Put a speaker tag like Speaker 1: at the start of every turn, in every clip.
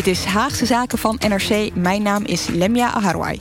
Speaker 1: Dit is Haagse Zaken van NRC. Mijn naam is Lemia Aharwai.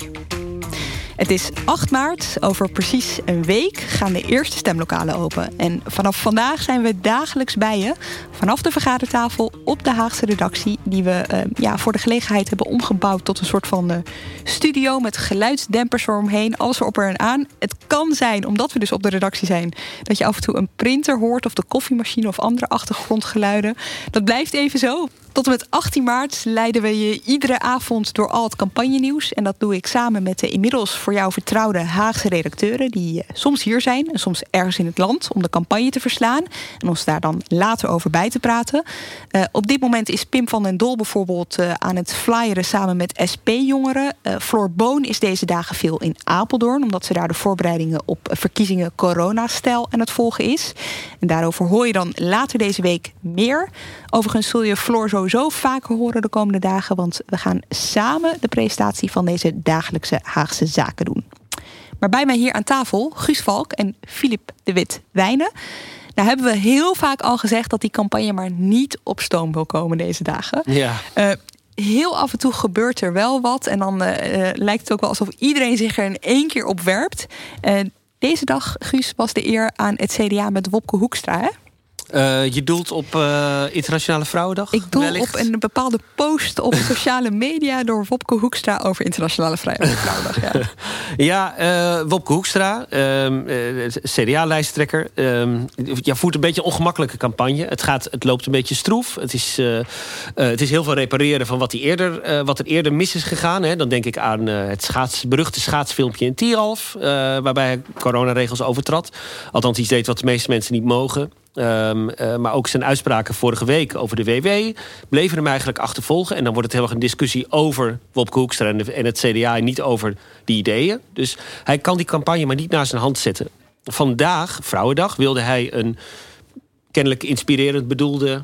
Speaker 1: Het is 8 maart. Over precies een week gaan de eerste stemlokalen open. En vanaf vandaag zijn we dagelijks bij je. Vanaf de vergadertafel op de Haagse redactie. Die we uh, ja, voor de gelegenheid hebben omgebouwd tot een soort van uh, studio. Met geluidsdempers eromheen. Alles erop en aan. Het kan zijn, omdat we dus op de redactie zijn. Dat je af en toe een printer hoort. Of de koffiemachine of andere achtergrondgeluiden. Dat blijft even zo. Tot en met 18 maart leiden we je iedere avond door al het campagnenieuws. En dat doe ik samen met de inmiddels voor jou vertrouwde Haagse redacteuren. Die soms hier zijn en soms ergens in het land om de campagne te verslaan. En ons daar dan later over bij te praten. Uh, op dit moment is Pim van den Dol bijvoorbeeld uh, aan het flyeren samen met SP-jongeren. Uh, Floor Boon is deze dagen veel in Apeldoorn. Omdat ze daar de voorbereidingen op verkiezingen coronastijl aan het volgen is. En daarover hoor je dan later deze week meer. Overigens zul je Floor sowieso vaker horen de komende dagen. Want we gaan samen de presentatie van deze dagelijkse Haagse zaken doen. Maar bij mij hier aan tafel Guus Valk en Filip de Wit Wijnen. Nou hebben we heel vaak al gezegd dat die campagne maar niet op stoom wil komen deze dagen.
Speaker 2: Ja.
Speaker 1: Uh, heel af en toe gebeurt er wel wat. En dan uh, lijkt het ook wel alsof iedereen zich er in één keer op werpt. Uh, deze dag, Guus, was de eer aan het CDA met Wopke Hoekstra. Hè?
Speaker 2: Uh, je doelt op uh, Internationale Vrouwendag?
Speaker 1: Ik doel
Speaker 2: wellicht?
Speaker 1: op een bepaalde post op sociale media door Wopke Hoekstra over Internationale Vrouwendag. Ja,
Speaker 2: ja uh, Wopke Hoekstra, CDA-lijsttrekker, ja, voert een beetje een ongemakkelijke campagne. Het, gaat, het loopt een beetje stroef. Het is, het is heel veel repareren van wat, eerder, wat er eerder mis is gegaan. Hè. Dan denk ik aan het schaats, beruchte schaatsfilmpje in Tierhalf, waarbij hij coronaregels overtrad. Althans, iets deed wat de meeste mensen niet mogen. Um, uh, maar ook zijn uitspraken vorige week over de WW bleven hem eigenlijk achtervolgen. En dan wordt het heel erg een discussie over Wopke Hoekstra en, de, het CDA... niet over die ideeën. Dus hij kan die campagne maar niet naar zijn hand zetten. Vandaag, Vrouwendag, wilde hij een kennelijk inspirerend bedoelde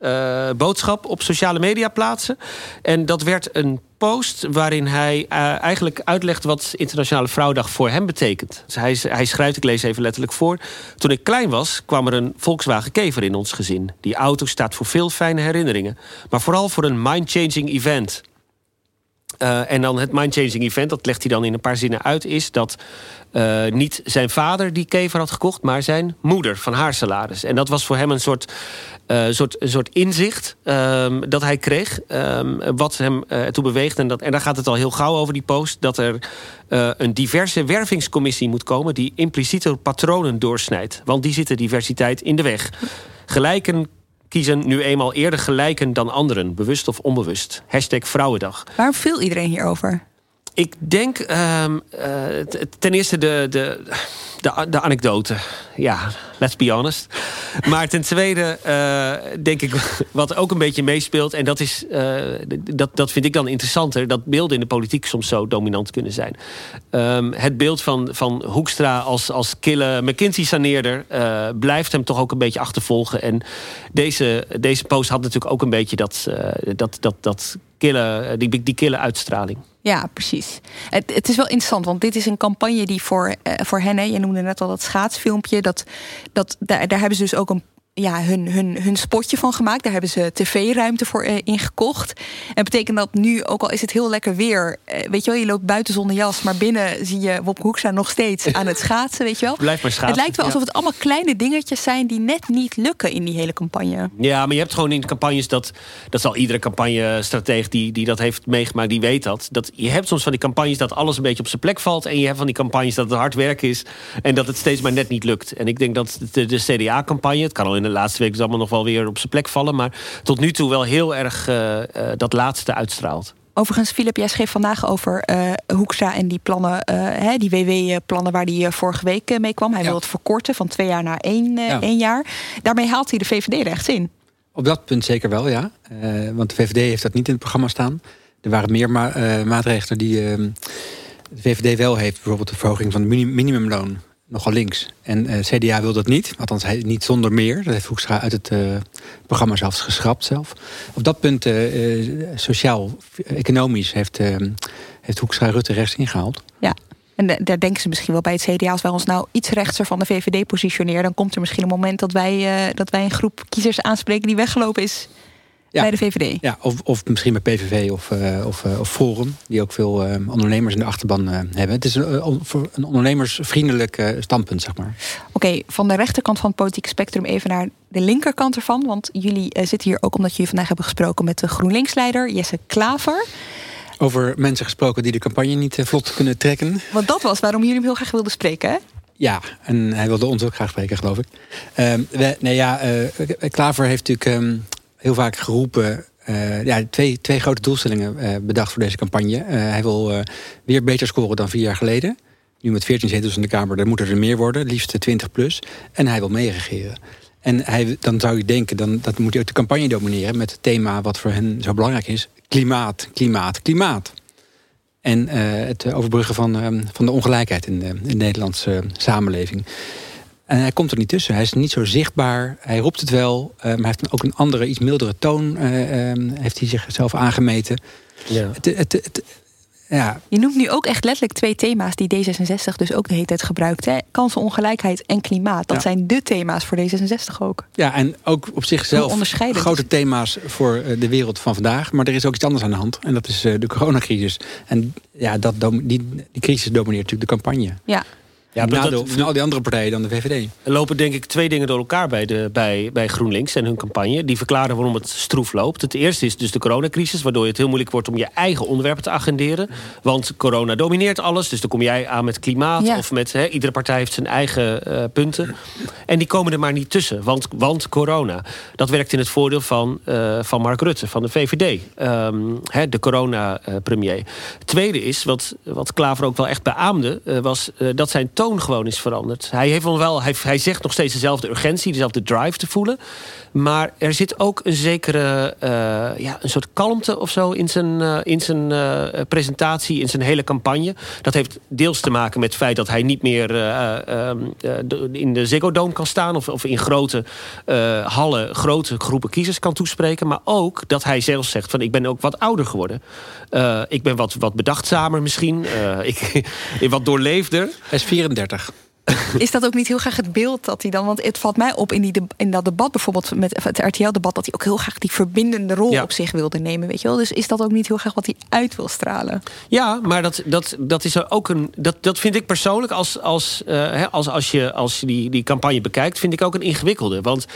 Speaker 2: uh, boodschap op sociale media plaatsen. En dat werd een post waarin hij uh, eigenlijk uitlegt wat Internationale Vrouwendag voor hem betekent. Dus hij, hij, schrijft, ik lees even letterlijk voor. Toen ik klein was, kwam er een Volkswagen Kever in ons gezin. Die auto staat voor veel fijne herinneringen, maar vooral voor een mind-changing event. Uh, en dan het mind-changing event, dat legt hij dan in een paar zinnen uit, is dat uh, niet zijn vader die kever had gekocht, maar zijn moeder van haar salaris. En dat was voor hem een soort, uh, soort, een soort inzicht um, dat hij kreeg, um, wat hem ertoe beweegt. En, dat, en daar gaat het al heel gauw over, die post, dat er een diverse wervingscommissie moet komen die impliciete patronen doorsnijdt. Want die zitten diversiteit in de weg. Gelijken kiezen nu eenmaal eerder gelijken dan anderen, bewust of onbewust. Hashtag Vrouwendag.
Speaker 1: Waarom viel iedereen hierover?
Speaker 2: Ik denk um, uh, ten eerste de, de, de, de, anekdote. Ja, let's be honest. Maar ten tweede uh, denk ik wat ook een beetje meespeelt... en dat, is, uh, dat, dat vind ik dan interessanter... dat beelden in de politiek soms zo dominant kunnen zijn. Um, het beeld van, van Hoekstra als, als kille McKinsey-saneerder... blijft hem toch ook een beetje achtervolgen. En deze, deze post had natuurlijk ook een beetje dat, dat, dat, dat kille, die, die kille uitstraling.
Speaker 1: Ja, precies. Het, het, is wel interessant, want dit is een campagne die voor, voor hen, hè, je noemde net al dat schaatsfilmpje, dat, dat, daar, daar hebben ze dus ook een ja, hun, hun, hun spotje van gemaakt. Daar hebben ze tv-ruimte voor uh, ingekocht. En betekent dat nu, ook al is het heel lekker weer... Uh, weet je wel, je loopt buiten zonder jas... maar binnen zie je Wop Hoekstra nog steeds aan het schaatsen, weet je wel.
Speaker 2: Blijf maar schaatsen.
Speaker 1: Het lijkt wel alsof het allemaal kleine dingetjes zijn... die net niet lukken in die hele campagne.
Speaker 2: Ja, maar je hebt gewoon in campagnes dat... dat zal iedere campagne-strateeg die, die dat heeft meegemaakt... die weet dat. dat. Je hebt soms van die campagnes dat alles een beetje op zijn plek valt... en je hebt van die campagnes dat het hard werk is... en dat het steeds maar net niet lukt. En ik denk dat de, de CDA-campagne... het kan al in de laatste week dus allemaal nog wel weer op zijn plek vallen... maar tot nu toe wel heel erg uh, uh, dat laatste uitstraalt.
Speaker 1: Overigens, Filip, jij schreef vandaag over uh, Hoekstra en die plannen, uh, die WW-plannen waar hij vorige week mee kwam. Hij ja. wil het verkorten van twee jaar naar één, uh, ja. één, jaar. Daarmee haalt hij de VVD rechts in.
Speaker 3: Op dat punt zeker wel, ja. want de VVD heeft dat niet in het programma staan. Er waren meer ma maatregelen die de VVD wel heeft. Bijvoorbeeld de verhoging van het minimumloon nogal links. En uh, CDA wil dat niet, althans hij, niet zonder meer. Dat heeft Hoekstra uit het uh, programma zelfs geschrapt zelf. Op dat punt, uh, sociaal-economisch, heeft, heeft Hoekstra Rutte rechts ingehaald.
Speaker 1: Ja, en daar denken ze misschien wel bij het CDA... als wij ons nou iets rechtser van de VVD positioneren... dan komt er misschien een moment dat wij, dat wij een groep kiezers aanspreken... die weggelopen is
Speaker 3: ja.
Speaker 1: bij de VVD.
Speaker 3: Ja, of, of misschien bij PVV of, uh, of, uh, of Forum, die ook veel uh, ondernemers in de achterban hebben. Het is een, een ondernemersvriendelijk standpunt, zeg maar.
Speaker 1: Oké, okay, van de rechterkant van het politieke spectrum even naar de linkerkant ervan. Want jullie zitten hier ook omdat jullie vandaag hebben gesproken met de GroenLinks-leider Jesse Klaver.
Speaker 3: Over mensen gesproken die de campagne niet vlot kunnen trekken.
Speaker 1: Want dat was waarom jullie hem heel graag wilden spreken, hè?
Speaker 3: Ja, en hij wilde ons ook graag spreken, geloof ik. we, nee, ja, Klaver heeft natuurlijk... Um, heel vaak geroepen. Uh, ja, twee, twee grote doelstellingen uh, bedacht voor deze campagne. Uh, hij wil weer beter scoren dan vier jaar geleden. Nu met 14 zetels in de Kamer, dan moeten er meer worden, liefst 20 plus. En hij wil meeregeren. En hij, dan zou je denken, dan, dat moet hij ook de campagne domineren met het thema wat voor hen zo belangrijk is: klimaat, klimaat, klimaat. En het overbruggen van, van de ongelijkheid in de, in de Nederlandse samenleving. En hij komt er niet tussen. Hij is niet zo zichtbaar. Hij roept het wel. Uh, maar hij heeft ook een andere, iets mildere toon. Uh, um, heeft hij zichzelf aangemeten. Ja. Het, het, het, ja.
Speaker 1: Je noemt nu ook echt letterlijk twee thema's die D66 dus ook de hele tijd gebruikt. Hè? Kansenongelijkheid en klimaat. Dat ja. zijn de thema's voor D66 ook.
Speaker 3: Ja, en ook op zichzelf grote thema's voor de wereld van vandaag. Maar er is ook iets anders aan de hand. En dat is de coronacrisis. En ja, dat, die, die crisis domineert natuurlijk de campagne.
Speaker 1: Ja.
Speaker 3: Ja, de, na al die andere partijen dan de VVD.
Speaker 2: Er lopen denk ik twee dingen door elkaar bij, de, bij, bij GroenLinks en hun campagne. Die verklaren waarom het stroef loopt. Het eerste is dus de coronacrisis, waardoor het heel moeilijk wordt om je eigen onderwerpen te agenderen. Want corona domineert alles, dus dan kom jij aan met klimaat ja. of met. He, iedere partij heeft zijn eigen uh, punten. En die komen er maar niet tussen, want, want corona. Dat werkt in het voordeel van, uh, van Mark Rutte, van de VVD. Um, he, de corona-premier. Tweede is, wat, wat Klaver ook wel echt beaamde, uh, was dat zijn toon gewoon is veranderd. Hij, heeft wel, hij, hij zegt nog steeds dezelfde urgentie, dezelfde drive te voelen. Maar er zit ook een zekere, uh, ja, een soort kalmte of zo in zijn, uh, in zijn uh, presentatie, in zijn hele campagne. Dat heeft deels te maken met het feit dat hij niet meer in de Ziggo Dome kan staan... of, of in grote hallen grote groepen kiezers kan toespreken. Maar ook dat hij zelf zegt van ik ben ook wat ouder geworden. ik ben wat, wat bedachtzamer misschien. ik, wat doorleefder.
Speaker 3: Hij is 34.
Speaker 1: Is dat ook niet heel graag het beeld dat hij dan... want het valt mij op in, die in dat debat bijvoorbeeld... met het RTL-debat... dat hij ook heel graag die verbindende rol ja. op zich wilde nemen. Weet je wel? Dus is dat ook niet heel graag wat hij uit wil stralen?
Speaker 2: Ja, maar dat, dat, dat is ook een... dat, dat vind ik persoonlijk, als, als, uh, als, als je, als je die, die campagne bekijkt... vind ik ook een ingewikkelde. Want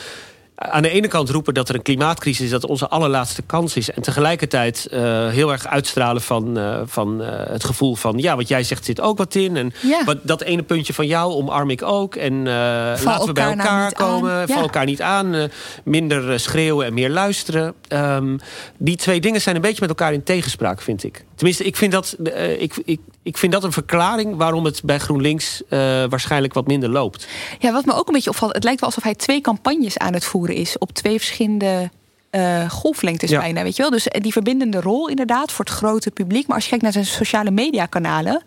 Speaker 2: aan de ene kant roepen dat er een klimaatcrisis is... dat onze allerlaatste kans is. En tegelijkertijd uh, heel erg uitstralen van, uh, van uh, het gevoel van... ja, wat jij zegt zit ook wat in. En
Speaker 1: ja.
Speaker 2: wat, dat ene puntje van jou omarm ik ook. En laten we bij elkaar
Speaker 1: nou
Speaker 2: komen. Val
Speaker 1: Ja.
Speaker 2: elkaar niet aan. minder schreeuwen en meer luisteren. Um, die twee dingen zijn een beetje met elkaar in tegenspraak, vind ik. Tenminste, ik vind dat, ik, ik, ik vind dat een verklaring... waarom het bij GroenLinks waarschijnlijk wat minder loopt.
Speaker 1: Ja, wat me ook een beetje opvalt... het lijkt wel alsof hij twee campagnes aan het voeren is op twee verschillende uh, golflengtes
Speaker 2: Ja.
Speaker 1: bijna, weet je wel. Dus die verbindende rol inderdaad voor het grote publiek. Maar als je kijkt naar zijn sociale mediakanalen...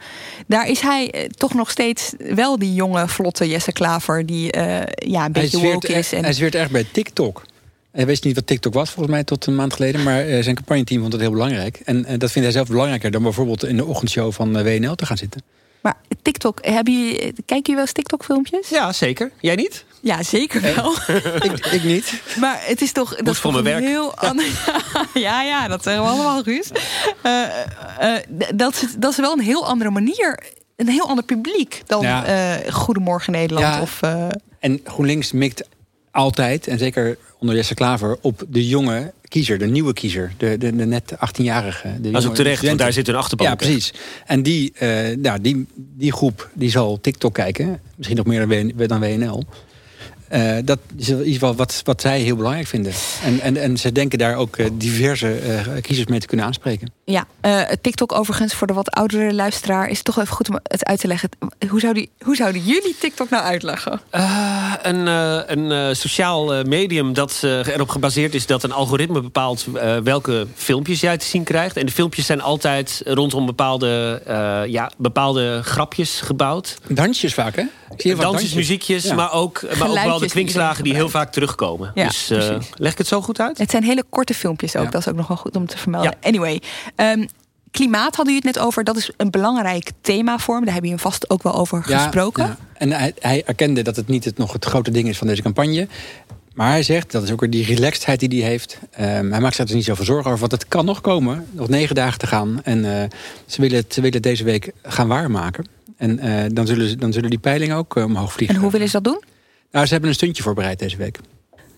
Speaker 1: daar is hij eh, toch nog steeds wel die jonge, vlotte Jesse Klaver... die eh, ja, een beetje
Speaker 3: zweert
Speaker 1: woke is.
Speaker 3: er-
Speaker 1: En...
Speaker 3: Hij zweert erg bij TikTok. Hij wist niet wat TikTok was, volgens mij, tot een maand geleden. Maar eh, zijn campagneteam vond het heel belangrijk. En eh, dat vindt hij zelf belangrijker dan bijvoorbeeld in de ochtendshow van eh, WNL te gaan zitten.
Speaker 1: Maar TikTok, heb je, kijken jullie wel eens TikTok-filmpjes?
Speaker 2: Ja, zeker. Jij niet?
Speaker 1: Ja, zeker wel.
Speaker 3: ik, ik, niet.
Speaker 1: Maar het is toch...
Speaker 2: dat is voor mijn werk.
Speaker 1: Heel ander... ja, ja, dat zeggen we allemaal, Guus. Uh, uh, dat, is, dat is wel een heel andere manier een heel ander publiek dan ja. uh, Goedemorgen Nederland. Ja. Of, uh...
Speaker 3: En GroenLinks mikt altijd, en zeker onder Jesse Klaver, op de jonge kiezer, de nieuwe kiezer, de, de, de net 18-jarige.
Speaker 2: Dat is ook terecht, want daar zit een achterban.
Speaker 3: Ja, precies. En die, uh, nou, die, die groep die zal TikTok kijken, misschien nog meer dan WNL. Uh, dat is in ieder geval wat, wat zij heel belangrijk vinden. En, en, en ze denken daar ook uh, diverse uh, kiezers mee te kunnen aanspreken.
Speaker 1: Ja, TikTok overigens voor de wat oudere luisteraar... is toch even goed om het uit te leggen. Hoe, zou die, hoe zouden jullie TikTok nou uitleggen?
Speaker 2: een een sociaal medium dat erop gebaseerd is... dat een algoritme bepaalt welke filmpjes jij te zien krijgt. En de filmpjes zijn altijd rondom bepaalde, ja, bepaalde grapjes gebouwd.
Speaker 3: Dansjes vaak, hè?
Speaker 2: Dansjes, muziekjes, maar ook, maar ook wel de kwinkslagen die heel vaak terugkomen. Ja, dus uh, leg ik het zo goed uit?
Speaker 1: Het zijn hele korte filmpjes ook. Dat is ook nog wel goed om te vermelden. Anyway, um, klimaat hadden jullie het net over. Dat is een belangrijk thema voor hem. Daar hebben jullie vast ook wel over gesproken. Ja.
Speaker 3: En hij, hij, erkende dat het niet het, nog het grote ding is van deze campagne. Maar hij zegt, dat is ook weer die relaxedheid die hij heeft. Um, hij maakt zich er niet zoveel zorgen over, want het kan nog komen. Nog negen dagen te gaan. En uh, ze, willen het, ze willen het deze week gaan waarmaken. En uh, dan, zullen ze, dan zullen die peilingen ook uh, omhoog vliegen.
Speaker 1: En hoe willen ze dat doen?
Speaker 3: Nou, ze hebben een stuntje voorbereid deze week.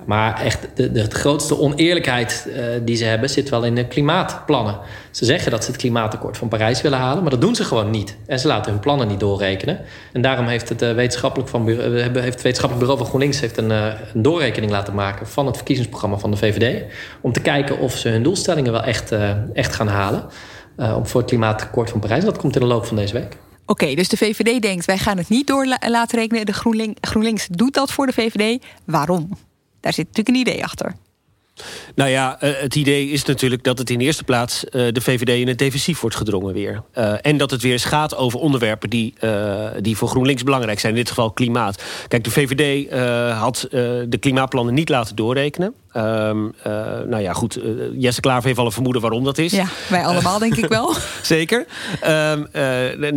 Speaker 4: Maar echt, de, de, grootste oneerlijkheid uh, die ze hebben zit wel in de klimaatplannen. Ze zeggen dat ze het klimaatakkoord van Parijs willen halen, maar dat doen ze gewoon niet. En ze laten hun plannen niet doorrekenen. En daarom heeft het, wetenschappelijk, van, heeft wetenschappelijk bureau van GroenLinks heeft een, een, doorrekening laten maken van het verkiezingsprogramma van de VVD. Om te kijken of ze hun doelstellingen wel echt, echt gaan halen. voor het klimaatakkoord van Parijs. Dat komt in de loop van deze week.
Speaker 1: Oké, dus de VVD denkt wij gaan het niet door laten rekenen. De GroenLinks doet dat voor de VVD. Waarom? Daar zit natuurlijk een idee achter.
Speaker 2: Nou ja, eh, het idee is natuurlijk dat het in de eerste plaats eh, de VVD in het defensief wordt gedrongen weer. Uh, en dat het weer eens gaat over onderwerpen die, uh, die voor GroenLinks belangrijk zijn. In dit geval klimaat. Kijk, de VVD had de klimaatplannen niet laten doorrekenen. Um, nou ja, goed. Jesse Klaver heeft al een vermoeden waarom dat is.
Speaker 1: Ja, wij allemaal denk ik wel.
Speaker 2: Zeker. Um,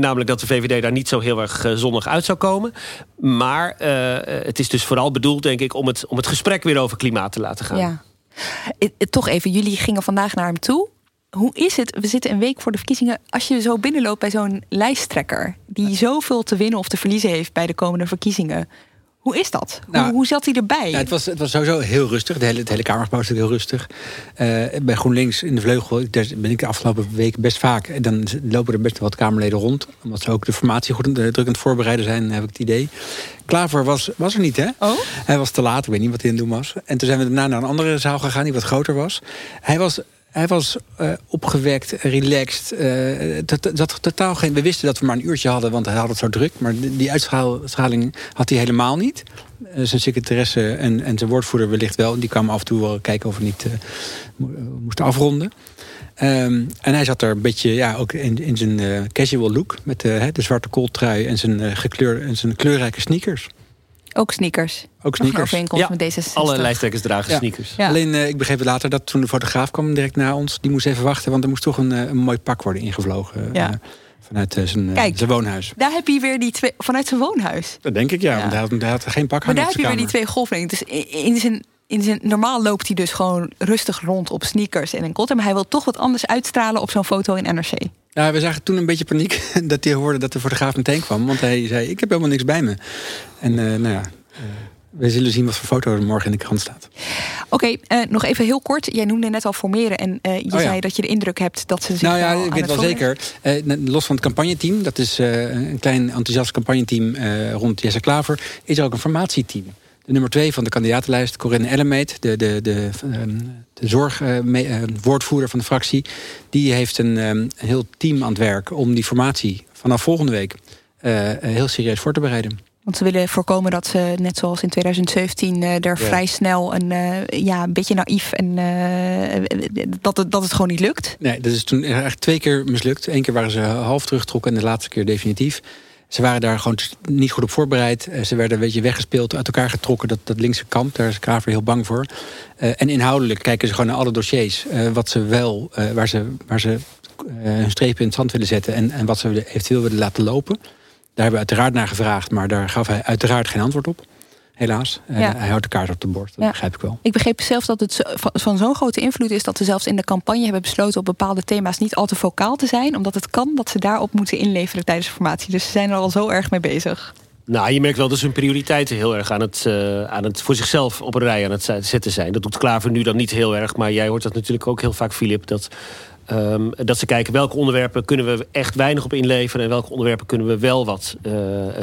Speaker 2: namelijk dat de VVD daar niet zo heel erg zonnig uit zou komen. Maar het is dus vooral bedoeld, denk ik, om het, om het gesprek weer over klimaat te laten gaan.
Speaker 1: Ja. Toch even, jullie gingen vandaag naar hem toe. Hoe is het? We zitten een week voor de verkiezingen. Als je zo binnenloopt bij zo'n lijsttrekker die zoveel te winnen of te verliezen heeft bij de komende verkiezingen. Hoe is dat? hoe, nou, hoe, zat hij erbij?
Speaker 3: het, was, het was sowieso heel rustig. De hele, het hele Kamergebouw is heel rustig. Uh, bij GroenLinks in de vleugel daar ben ik de afgelopen week best vaak. En dan lopen er best wel wat Kamerleden rond. Omdat ze ook de formatie goed druk aan het voorbereiden zijn, heb ik het idee. Klaver was, was er niet, hè?
Speaker 1: Oh?
Speaker 3: Hij was te laat, ik weet niet wat hij aan het doen was. En toen zijn we daarna naar een andere zaal gegaan die wat groter was. Hij was hij was uh, opgewekt, relaxed. Uh, dat, totaal geen, we wisten dat we maar een uurtje hadden, want hij had het zo druk. Maar die uitstraling had hij helemaal niet. Uh, zijn secretaresse en, en zijn woordvoerder wellicht wel. Die kwamen af en toe wel kijken of we niet moesten afronden. Um, en hij zat er een beetje ja, ook in, in zijn casual look. Met de zwarte kooltrui en zijn, gekleur, en zijn kleurrijke sneakers.
Speaker 1: Ook sneakers.
Speaker 3: Ook sneakers.
Speaker 1: Ja, met deze
Speaker 2: alle lijsttrekkers dragen sneakers.
Speaker 3: Ja. Alleen uh, ik begreep later dat toen de fotograaf kwam direct na ons... die moest even wachten, want er moest toch een, een mooi pak worden ingevlogen. Ja. Uh, vanuit zijn, Kijk, zijn woonhuis.
Speaker 1: Daar heb je weer die twee... Vanuit zijn woonhuis?
Speaker 3: Dat denk ik, ja. Want hij had, hij had geen pak
Speaker 1: Maar daar heb je weer die twee golflengten. Dus in zijn in zijn, normaal loopt hij dus gewoon rustig rond op sneakers en een kot. Maar hij wil toch wat anders uitstralen op zo'n foto in NRC.
Speaker 3: Ja, we zagen toen een beetje paniek dat hij hoorde dat de fotograaf meteen kwam. Want hij zei, ik heb helemaal niks bij me. En uh, nou ja, we zullen zien wat voor foto er morgen in de krant staat.
Speaker 1: Oké, uh, nog even heel kort. Jij noemde net al formeren. En je oh, zei dat je de indruk hebt dat ze zich
Speaker 3: Nou ja, ik weet wel zeker. Los van het campagneteam. Dat is een klein enthousiast campagneteam rond Jesse Klaver. Is er ook een formatieteam. De nummer twee van de kandidatenlijst, Corinne Ellemeet, de, de, de, ehm, de zorgwoordvoerder van de fractie, die heeft een, um, heel team aan het werk om die formatie vanaf volgende week heel serieus voor te bereiden.
Speaker 1: Want ze willen voorkomen dat ze, net zoals in 2017, uh, er vrij snel een, uh, ja, een beetje naïef en uh, dat, het, dat het gewoon niet lukt.
Speaker 3: Nee, dat is toen eigenlijk twee keer mislukt. Eén keer waren ze half teruggetrokken en de laatste keer definitief. Ze waren daar gewoon niet goed op voorbereid. Ze werden een beetje weggespeeld, uit elkaar getrokken. Dat, dat linkse kamp, daar is Kraver heel bang voor. en inhoudelijk kijken ze gewoon naar alle dossiers. wat ze wel, waar ze, waar ze hun strepen in het zand willen zetten... en, en wat ze eventueel willen laten lopen... Daar hebben we uiteraard naar gevraagd, maar daar gaf hij uiteraard geen antwoord op. helaas. Uh, Hij houdt de kaart op de borst, dat begrijp ik wel.
Speaker 1: Ik begreep zelfs dat het van, van zo'n grote invloed is... dat ze zelfs in de campagne hebben besloten... op bepaalde thema's niet al te vocaal te zijn... omdat het kan dat ze daarop moeten inleveren tijdens de formatie. Dus ze zijn er al zo erg mee bezig.
Speaker 2: Nou, je merkt wel dat hun prioriteiten heel erg aan het, uh, aan het voor zichzelf op een rij aan het zetten zijn. Dat doet Klaver nu dan niet heel erg. Maar jij hoort dat natuurlijk ook heel vaak, Filip. Dat Um, dat ze kijken welke onderwerpen kunnen we echt weinig op inleveren... en welke onderwerpen kunnen we wel wat uh,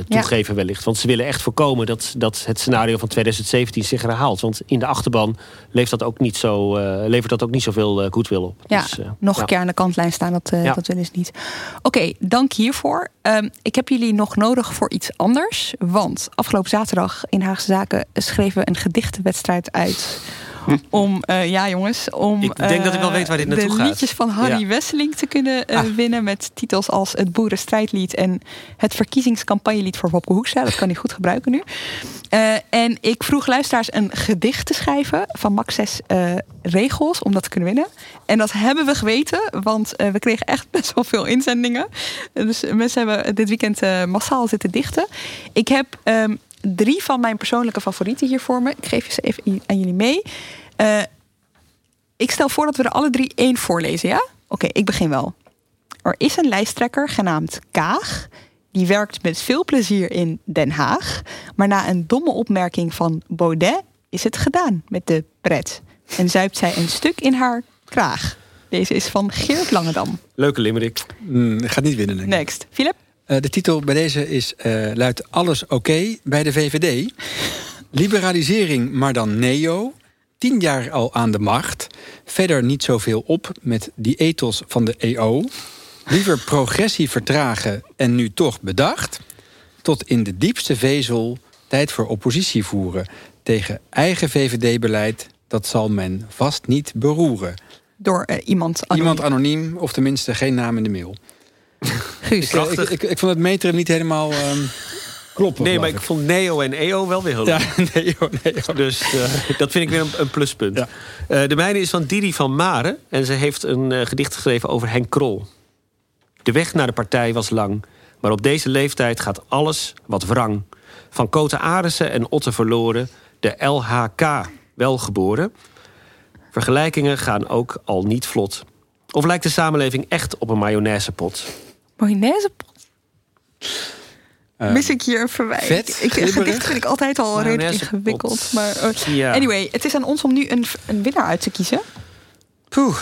Speaker 2: toegeven wellicht. Want ze willen echt voorkomen dat, dat het scenario van 2017 zich herhaalt. Want in de achterban levert dat ook niet, zo, uh, levert dat ook niet zoveel uh, goedwil op.
Speaker 1: Ja, dus, nog een keer aan de kantlijn staan, dat, ja. dat willen ze niet. Oké, okay, dank hiervoor. Um, ik heb jullie nog nodig voor iets anders. Want afgelopen zaterdag in Haagse Zaken schreven we een gedichtenwedstrijd uit om, uh, ja jongens, om
Speaker 2: ik denk dat ik wel weet waar dit naartoe
Speaker 1: de
Speaker 2: gaat.
Speaker 1: liedjes van Harry ja. Wesseling te kunnen uh, ah. winnen met titels als het Boerenstrijdlied en het verkiezingscampagnelied voor Wopke Hoekstra. Dat kan hij goed gebruiken nu. En ik vroeg luisteraars een gedicht te schrijven van max zes regels om dat te kunnen winnen. En dat hebben we geweten, want we kregen echt best wel veel inzendingen. Dus mensen hebben dit weekend massaal zitten dichten. Ik heb um, drie van mijn persoonlijke favorieten hier voor me. Ik geef ze even aan jullie mee. Uh, ik stel voor dat we er alle drie één voorlezen, ja? Oké, okay, ik begin wel. Er is een lijsttrekker genaamd Kaag. Die werkt met veel plezier in Den Haag. Maar na een domme opmerking van Baudet is het gedaan met de pret. En zuipt zij een stuk in haar kraag. Deze is van Geert Langendam.
Speaker 2: Leuke limerick.
Speaker 3: Mm, gaat niet winnen, denk
Speaker 1: ik. Next. Philip?
Speaker 3: Uh, de titel bij deze is, uh, luidt Alles oké okay bij de VVD. Liberalisering, maar dan neo. Tien jaar al aan de macht. Verder niet zoveel op met die ethos van de EO. Liever progressie vertragen en nu toch bedacht. Tot in de diepste vezel tijd voor oppositie voeren. Tegen eigen VVD-beleid, dat zal men vast niet beroeren.
Speaker 1: Door uh, iemand anoniem.
Speaker 3: Iemand anoniem, of tenminste geen naam in de mail. Guus. Ik, ik, ik, ik, vond het metrum niet helemaal um, kloppen.
Speaker 2: Nee, maar ik. vond Neo en EO wel weer heel
Speaker 3: leuk. Ja, Neo, Neo.
Speaker 2: Dus uh, dat vind ik weer een, een pluspunt. Ja. Uh, de mijne is van Didi van Maren. En ze heeft een uh, gedicht geschreven over Henk Krol. De weg naar de partij was lang. Maar op deze leeftijd gaat alles wat wrang. Van Kote Arissen en Otte verloren. De LHK wel geboren. Vergelijkingen gaan ook al niet vlot. Of lijkt de samenleving echt op een mayonaisepot?
Speaker 1: Mayonaisepot? Uh, Mis ik hier een verwijt?
Speaker 3: Vet,
Speaker 1: ik, gedicht vind ik altijd al redelijk ingewikkeld. Maar, uh, ja. Anyway, het is aan ons om nu een, een winnaar uit te kiezen.
Speaker 3: Poeh.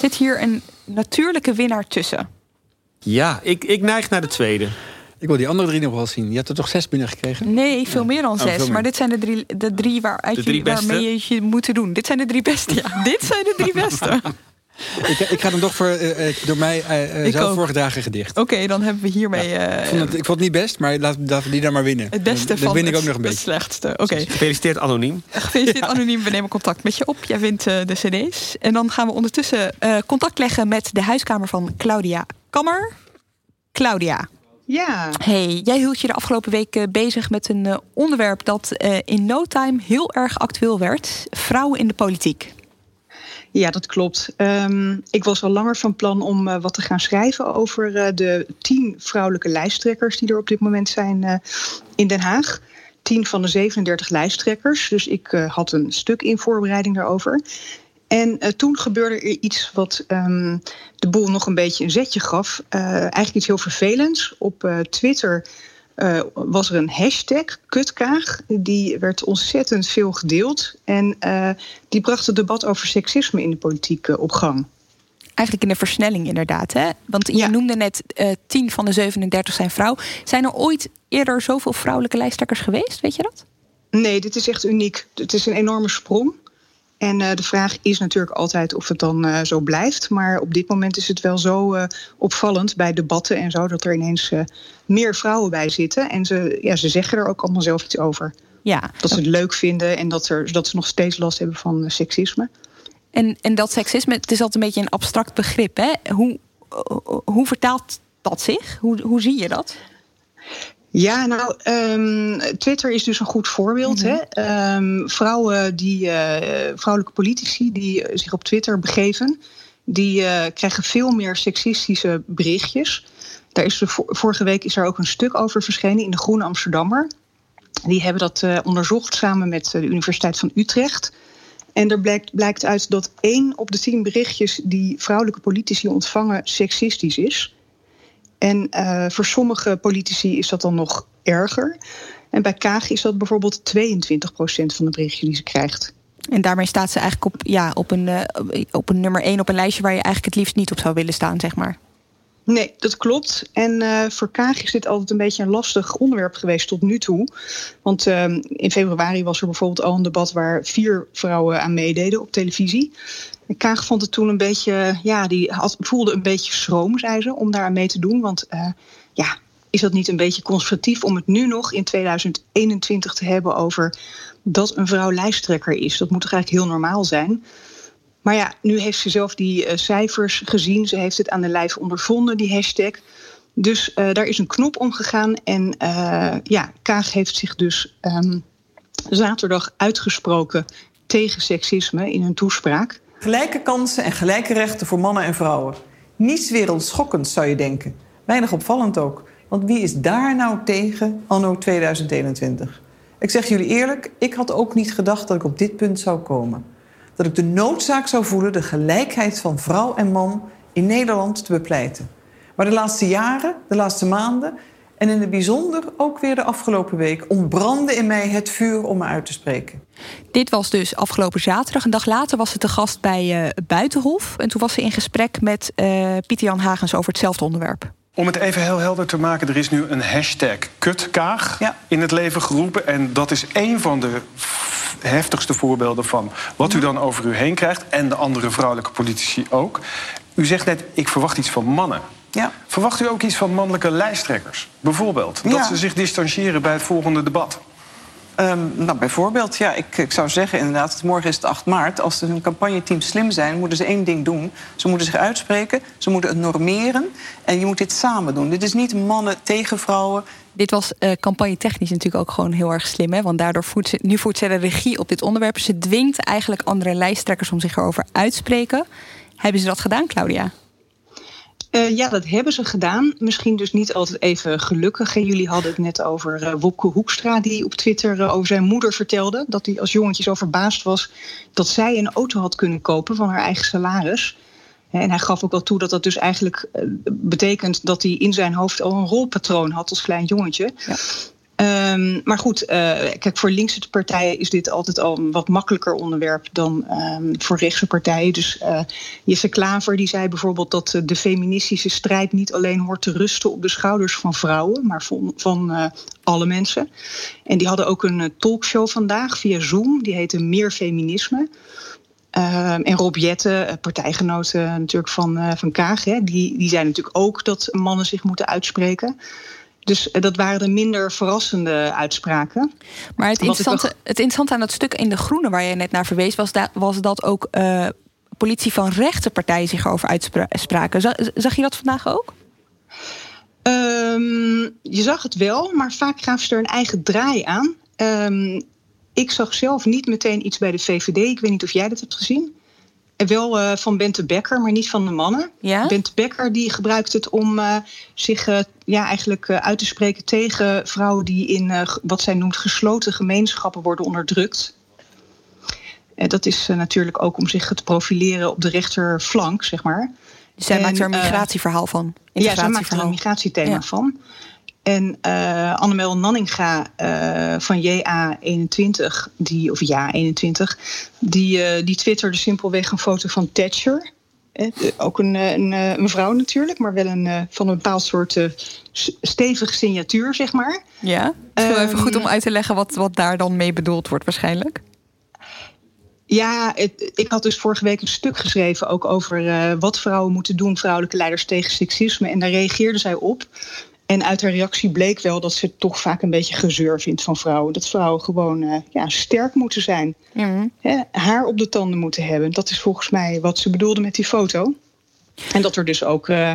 Speaker 1: Zit hier een natuurlijke winnaar tussen?
Speaker 2: Ja, ik, ik neig naar de tweede.
Speaker 3: Ik wil die andere drie nog wel zien. Je hebt er toch zes binnen gekregen?
Speaker 1: Nee, veel meer dan oh, zes. Oh, meer. Maar dit zijn de drie, de drie, waaruit de drie je, waarmee je je moet doen. Dit zijn de drie beste. Ja, dit zijn de drie beste.
Speaker 3: Ik, ik, ga dan toch voor uh, door mij uh, zelf ook. voorgedragen gedicht.
Speaker 1: Oké, okay, dan hebben we hiermee... Ja.
Speaker 3: ik, vond het, ik, vond het, niet best, maar laten we die dan maar winnen.
Speaker 1: Het beste
Speaker 3: dan,
Speaker 1: van
Speaker 3: win ik ook
Speaker 1: het,
Speaker 3: nog een beetje.
Speaker 1: het slechtste. Oké. Okay.
Speaker 2: Gefeliciteerd anoniem.
Speaker 1: Gefeliciteerd anoniem. We nemen contact met je op. Jij wint de cd's. En dan gaan we ondertussen contact leggen met de huiskamer van Claudia Kammer. Claudia.
Speaker 5: Ja.
Speaker 1: Hey, jij hield je de afgelopen week bezig met een onderwerp dat in no time heel erg actueel werd. Vrouwen in de politiek.
Speaker 5: Ja, dat klopt. Um, ik was al langer van plan om uh, wat te gaan schrijven over uh, de tien vrouwelijke lijsttrekkers die er op dit moment zijn uh, in Den Haag. Tien van de 37 lijsttrekkers. Dus ik had een stuk in voorbereiding daarover. En toen gebeurde er iets wat um, de boel nog een beetje een zetje gaf. eigenlijk iets heel vervelends. Op Twitter uh, was er een hashtag, kutkaag. Die werd ontzettend veel gedeeld. En uh, die bracht het debat over seksisme in de politiek uh, op gang.
Speaker 1: Eigenlijk in de versnelling inderdaad. Hè? Want je ja. noemde net 10 van de 37 zijn vrouw. Zijn er ooit eerder zoveel vrouwelijke lijsttrekkers geweest? Weet je dat?
Speaker 5: Nee, dit is echt uniek. Het is een enorme sprong. En uh, de vraag is natuurlijk altijd of het dan uh, zo blijft. Maar op dit moment is het wel zo uh, opvallend bij debatten en zo... dat er ineens meer vrouwen bij zitten. En ze, ja, ze zeggen er ook allemaal zelf iets over.
Speaker 1: Ja.
Speaker 5: Dat ze het leuk vinden en dat, er, dat ze nog steeds last hebben van seksisme.
Speaker 1: En, en dat seksisme, het is altijd een beetje een abstract begrip. Hè? Hoe, hoe vertaalt dat zich? Hoe, hoe zie je dat?
Speaker 5: Ja, nou, um, Twitter is dus een goed voorbeeld. Mm -hmm. hè? Um, vrouwen die, uh, vrouwelijke politici die zich op Twitter begeven, die uh, krijgen veel meer seksistische berichtjes. Daar is de, vorige week is er ook een stuk over verschenen in de Groene Amsterdammer. Die hebben dat onderzocht samen met de Universiteit van Utrecht. En er blijkt, blijkt uit dat één op de tien berichtjes die vrouwelijke politici ontvangen seksistisch is. En uh, voor sommige politici is dat dan nog erger. En bij Kaag is dat bijvoorbeeld 22% van de berichtjes die ze krijgt.
Speaker 1: En daarmee staat ze eigenlijk op, ja, op, een, uh, op een nummer 1 op een lijstje waar je eigenlijk het liefst niet op zou willen staan, zeg maar.
Speaker 5: Nee, dat klopt. En uh, voor Kaag is dit altijd een beetje een lastig onderwerp geweest tot nu toe. Want uh, in februari was er bijvoorbeeld al een debat waar vier vrouwen aan meededen op televisie. Kaag vond het toen een beetje, ja, die voelde een beetje schroom, zei ze, om daar aan mee te doen. Want uh, ja, is dat niet een beetje conservatief om het nu nog in 2021 te hebben over dat een vrouw lijsttrekker is? Dat moet toch eigenlijk heel normaal zijn? Maar ja, nu heeft ze zelf die uh, cijfers gezien. Ze heeft het aan de lijf ondervonden, die hashtag. Dus daar is een knop omgegaan. En ja, Kaag heeft zich dus um, zaterdag uitgesproken tegen seksisme in een toespraak.
Speaker 6: Gelijke kansen en gelijke rechten voor mannen en vrouwen. Niets wereldschokkends zou je denken. Weinig opvallend ook. Want wie is daar nou tegen anno 2021? Ik zeg jullie eerlijk, ik had ook niet gedacht dat ik op dit punt zou komen dat ik de noodzaak zou voelen de gelijkheid van vrouw en man in Nederland te bepleiten. Maar de laatste jaren, de laatste maanden en in het bijzonder ook weer de afgelopen week ontbrandde in mij het vuur om me uit te spreken.
Speaker 1: Dit was dus afgelopen zaterdag. Een dag later was ze te gast bij uh, Buitenhof. En toen was ze in gesprek met uh, Pieter Jan Hagens over hetzelfde onderwerp.
Speaker 7: Om het even heel helder te maken, er is nu een hashtag kutkaag ja. in het leven geroepen. En dat is een van de heftigste voorbeelden van wat u dan over u heen krijgt. En de andere vrouwelijke politici ook. U zegt net, ik verwacht iets van mannen. Ja. Verwacht u ook iets van mannelijke lijsttrekkers? Bijvoorbeeld, dat ja. ze zich distancieren bij het volgende debat.
Speaker 6: Um, nou, bijvoorbeeld, ja, ik, ik zou zeggen inderdaad... morgen is het 8 maart. Als hun campagneteam slim zijn, moeten ze één ding doen. Ze moeten zich uitspreken, ze moeten het normeren... en je moet dit samen doen. Dit is niet mannen tegen vrouwen.
Speaker 1: Dit was uh, campagne-technisch natuurlijk ook gewoon heel erg slim. Hè? Want daardoor voert ze, nu voert ze de regie op dit onderwerp. Ze dwingt eigenlijk andere lijsttrekkers om zich erover uit te spreken. Hebben ze dat gedaan, Claudia?
Speaker 5: Uh, ja, dat hebben ze gedaan. Misschien dus niet altijd even gelukkig. Jullie hadden het net over uh, Wopke Hoekstra... die op Twitter uh, over zijn moeder vertelde... dat hij als jongetje zo verbaasd was... dat zij een auto had kunnen kopen van haar eigen salaris. En hij gaf ook wel toe dat dat dus eigenlijk betekent... dat hij in zijn hoofd al een rolpatroon had als klein jongetje. Ja. Um, maar goed, uh, kijk, voor linkse partijen is dit altijd al een wat makkelijker onderwerp dan um, voor rechtse partijen. Dus uh, Jesse Klaver die zei bijvoorbeeld dat de feministische strijd niet alleen hoort te rusten op de schouders van vrouwen, maar van, van alle mensen. En die hadden ook een talkshow vandaag via Zoom, die heette Meer Feminisme. Uh, en Rob Jette, partijgenoot uh, natuurlijk van, van Kaag, hè, die, die zei natuurlijk ook dat mannen zich moeten uitspreken. Dus eh, dat waren de minder verrassende uitspraken.
Speaker 1: Maar het interessante, het interessante aan dat stuk in De Groene... waar je net naar verwees, was, dat, was dat ook uh, politie van rechtse partijen zich erover uitspraken. Zag, je dat vandaag ook?
Speaker 5: Um, je zag het wel, maar vaak gaven ze er een eigen draai aan. Um, ik zag zelf niet meteen iets bij de VVD. Ik weet niet of jij dat hebt gezien. Wel uh, van Bente Becker, maar niet van de mannen. Ja? Bente Becker die gebruikt het om uh, zich uh, ja, eigenlijk uit te spreken tegen vrouwen die in wat zij noemt gesloten gemeenschappen worden onderdrukt. En dat is natuurlijk ook om zich te profileren op de rechterflank, zeg maar.
Speaker 1: Zij maakt er een migratieverhaal van.
Speaker 5: Ja, zij maakt er een migratiethema ja. van. En uh, Annemel Nanninga uh, van JA21, die, of JA21, die, uh, die twitterde simpelweg een foto van Thatcher. Eh, ook een, een, een, vrouw natuurlijk, maar wel een, van een bepaald soort stevige signatuur, zeg maar.
Speaker 1: Ja, het is um, even goed om uit te leggen wat, wat daar dan mee bedoeld wordt waarschijnlijk.
Speaker 5: Ja, het, ik had dus vorige week een stuk geschreven ook over uh, wat vrouwen moeten doen, vrouwelijke leiders tegen seksisme. En daar reageerde zij op. En uit haar reactie bleek wel dat ze toch vaak een beetje gezeur vindt van vrouwen. Dat vrouwen gewoon uh, ja, sterk moeten zijn. Hè, haar op de tanden moeten hebben. Dat is volgens mij wat ze bedoelde met die foto. En dat er dus ook. Uh,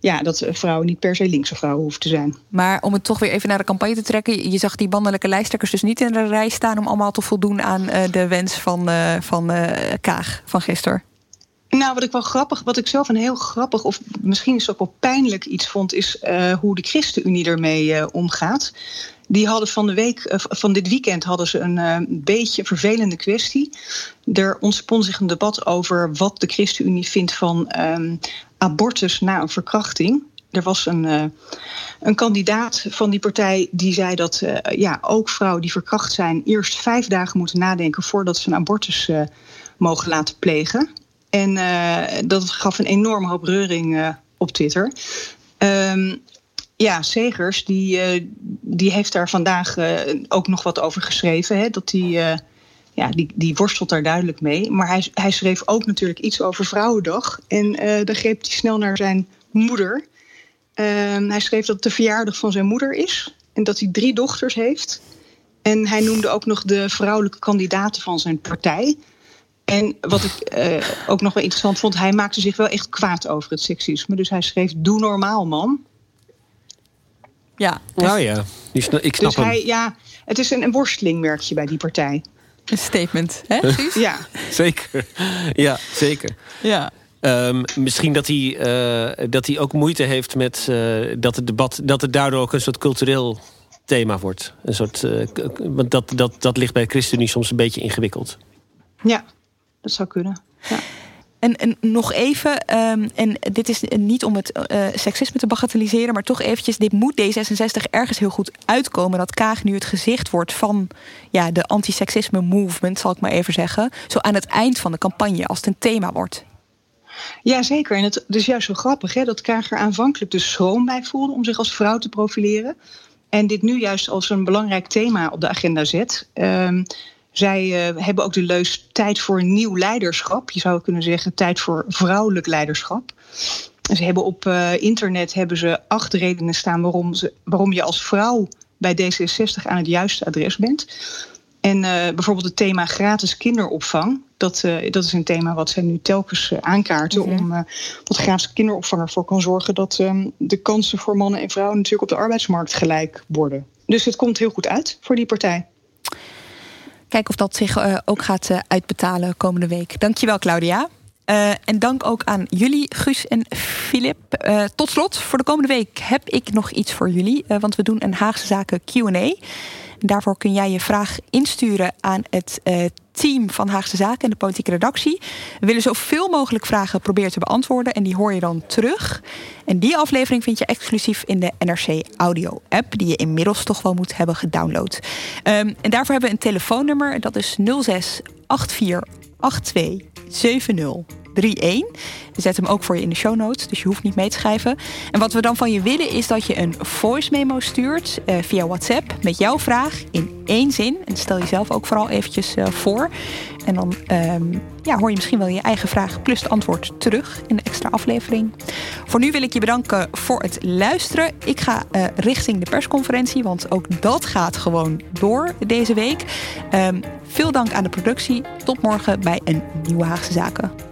Speaker 5: ja, dat vrouwen niet per se linkse vrouwen hoeven te zijn.
Speaker 1: Maar om het toch weer even naar de campagne te trekken. Je zag die mannelijke lijsttrekkers dus niet in de rij staan... om allemaal te voldoen aan uh, de wens van, van Kaag van gisteren.
Speaker 5: Nou, wat ik wel grappig, wat ik zelf een heel grappig, of misschien is ook wel pijnlijk iets vond, is uh, hoe de ChristenUnie ermee uh, omgaat. Die hadden van de week, uh, van dit weekend hadden ze een beetje vervelende kwestie. Er ontspon zich een debat over wat de ChristenUnie vindt van um, abortus na een verkrachting. Er was een, een kandidaat van die partij die zei dat ja, ook vrouwen die verkracht zijn eerst vijf dagen moeten nadenken voordat ze een abortus mogen laten plegen. En uh, dat gaf een enorme hoop reuring uh, op Twitter. Um, ja, Segers, die, uh, die heeft daar vandaag ook nog wat over geschreven. Hè, dat die, ja, die, die worstelt daar duidelijk mee. Maar hij, hij schreef ook natuurlijk iets over Vrouwendag. En dan greep hij snel naar zijn moeder. Ehm, hij schreef dat het de verjaardag van zijn moeder is. En dat hij drie dochters heeft. En hij noemde ook nog de vrouwelijke kandidaten van zijn partij. En wat ik uh, ook nog wel interessant vond, hij maakte zich wel echt kwaad over het seksisme. Dus hij schreef: Doe normaal, man.
Speaker 1: Ja.
Speaker 2: Dus, oh ja, ik snap
Speaker 5: dus
Speaker 2: hem.
Speaker 5: Hij, ja, het is een, een worsteling, merk je bij die partij.
Speaker 1: Een statement, hè?
Speaker 5: ja.
Speaker 2: Zeker. Ja, zeker.
Speaker 1: Ja.
Speaker 2: Um, misschien dat hij, uh, dat hij ook moeite heeft met uh, dat het debat, dat het daardoor ook een soort cultureel thema wordt. Een soort, uh, want dat, dat, dat ligt bij ChristenUnie soms een beetje ingewikkeld.
Speaker 5: Ja, dat zou kunnen. Ja.
Speaker 1: En, en nog even, um, en dit is niet om het uh, seksisme te bagatelliseren, maar toch eventjes, dit moet D66 ergens heel goed uitkomen. Dat Kaag nu het gezicht wordt van ja, de anti-seksisme movement, zal ik maar even zeggen. Zo aan het eind van de campagne, als het een thema wordt.
Speaker 5: Ja, zeker. En het, is juist zo grappig hè, dat Kaag er aanvankelijk dus schroom bij voelde om zich als vrouw te profileren. En dit nu juist als een belangrijk thema op de agenda zet. Um, zij uh, hebben ook de leus tijd voor nieuw leiderschap. Je zou kunnen zeggen tijd voor vrouwelijk leiderschap. Ze hebben op uh, internet hebben ze acht redenen staan waarom, ze, waarom je als vrouw bij D66 aan het juiste adres bent. En uh, bijvoorbeeld het thema gratis kinderopvang. Dat, dat is een thema wat zij nu telkens aankaarten. -hmm. Om dat gratis kinderopvang ervoor kan zorgen dat ehm, de kansen voor mannen en vrouwen natuurlijk op de arbeidsmarkt gelijk worden. Dus het komt heel goed uit voor die partij.
Speaker 1: Kijken of dat zich uh, ook gaat uh, uitbetalen komende week. Dankjewel, Claudia. Uh, en dank ook aan jullie, Guus en Filip. tot slot, voor de komende week heb ik nog iets voor jullie. want we doen een Haagse Zaken Q&A. Daarvoor kun jij je vraag insturen aan het uh, team van Haagse Zaken en de politieke redactie. We willen zoveel mogelijk vragen proberen te beantwoorden en die hoor je dan terug. En die aflevering vind je exclusief in de NRC Audio app, die je inmiddels toch wel moet hebben gedownload. Um, en daarvoor hebben we een telefoonnummer, dat is 06 84 82 70 31. We zetten hem ook voor je in de show notes, dus je hoeft niet mee te schrijven. En wat we dan van je willen is dat je een voice memo stuurt uh, via WhatsApp met jouw vraag in één zin. En stel jezelf ook vooral eventjes uh, voor. En dan um, ja, hoor je misschien wel je eigen vraag plus het antwoord terug in de extra aflevering. Voor nu wil ik je bedanken voor het luisteren. Ik ga uh, richting de persconferentie, want ook dat gaat gewoon door deze week. Um, veel dank aan de productie. Tot morgen bij een nieuwe Haagse Zaken.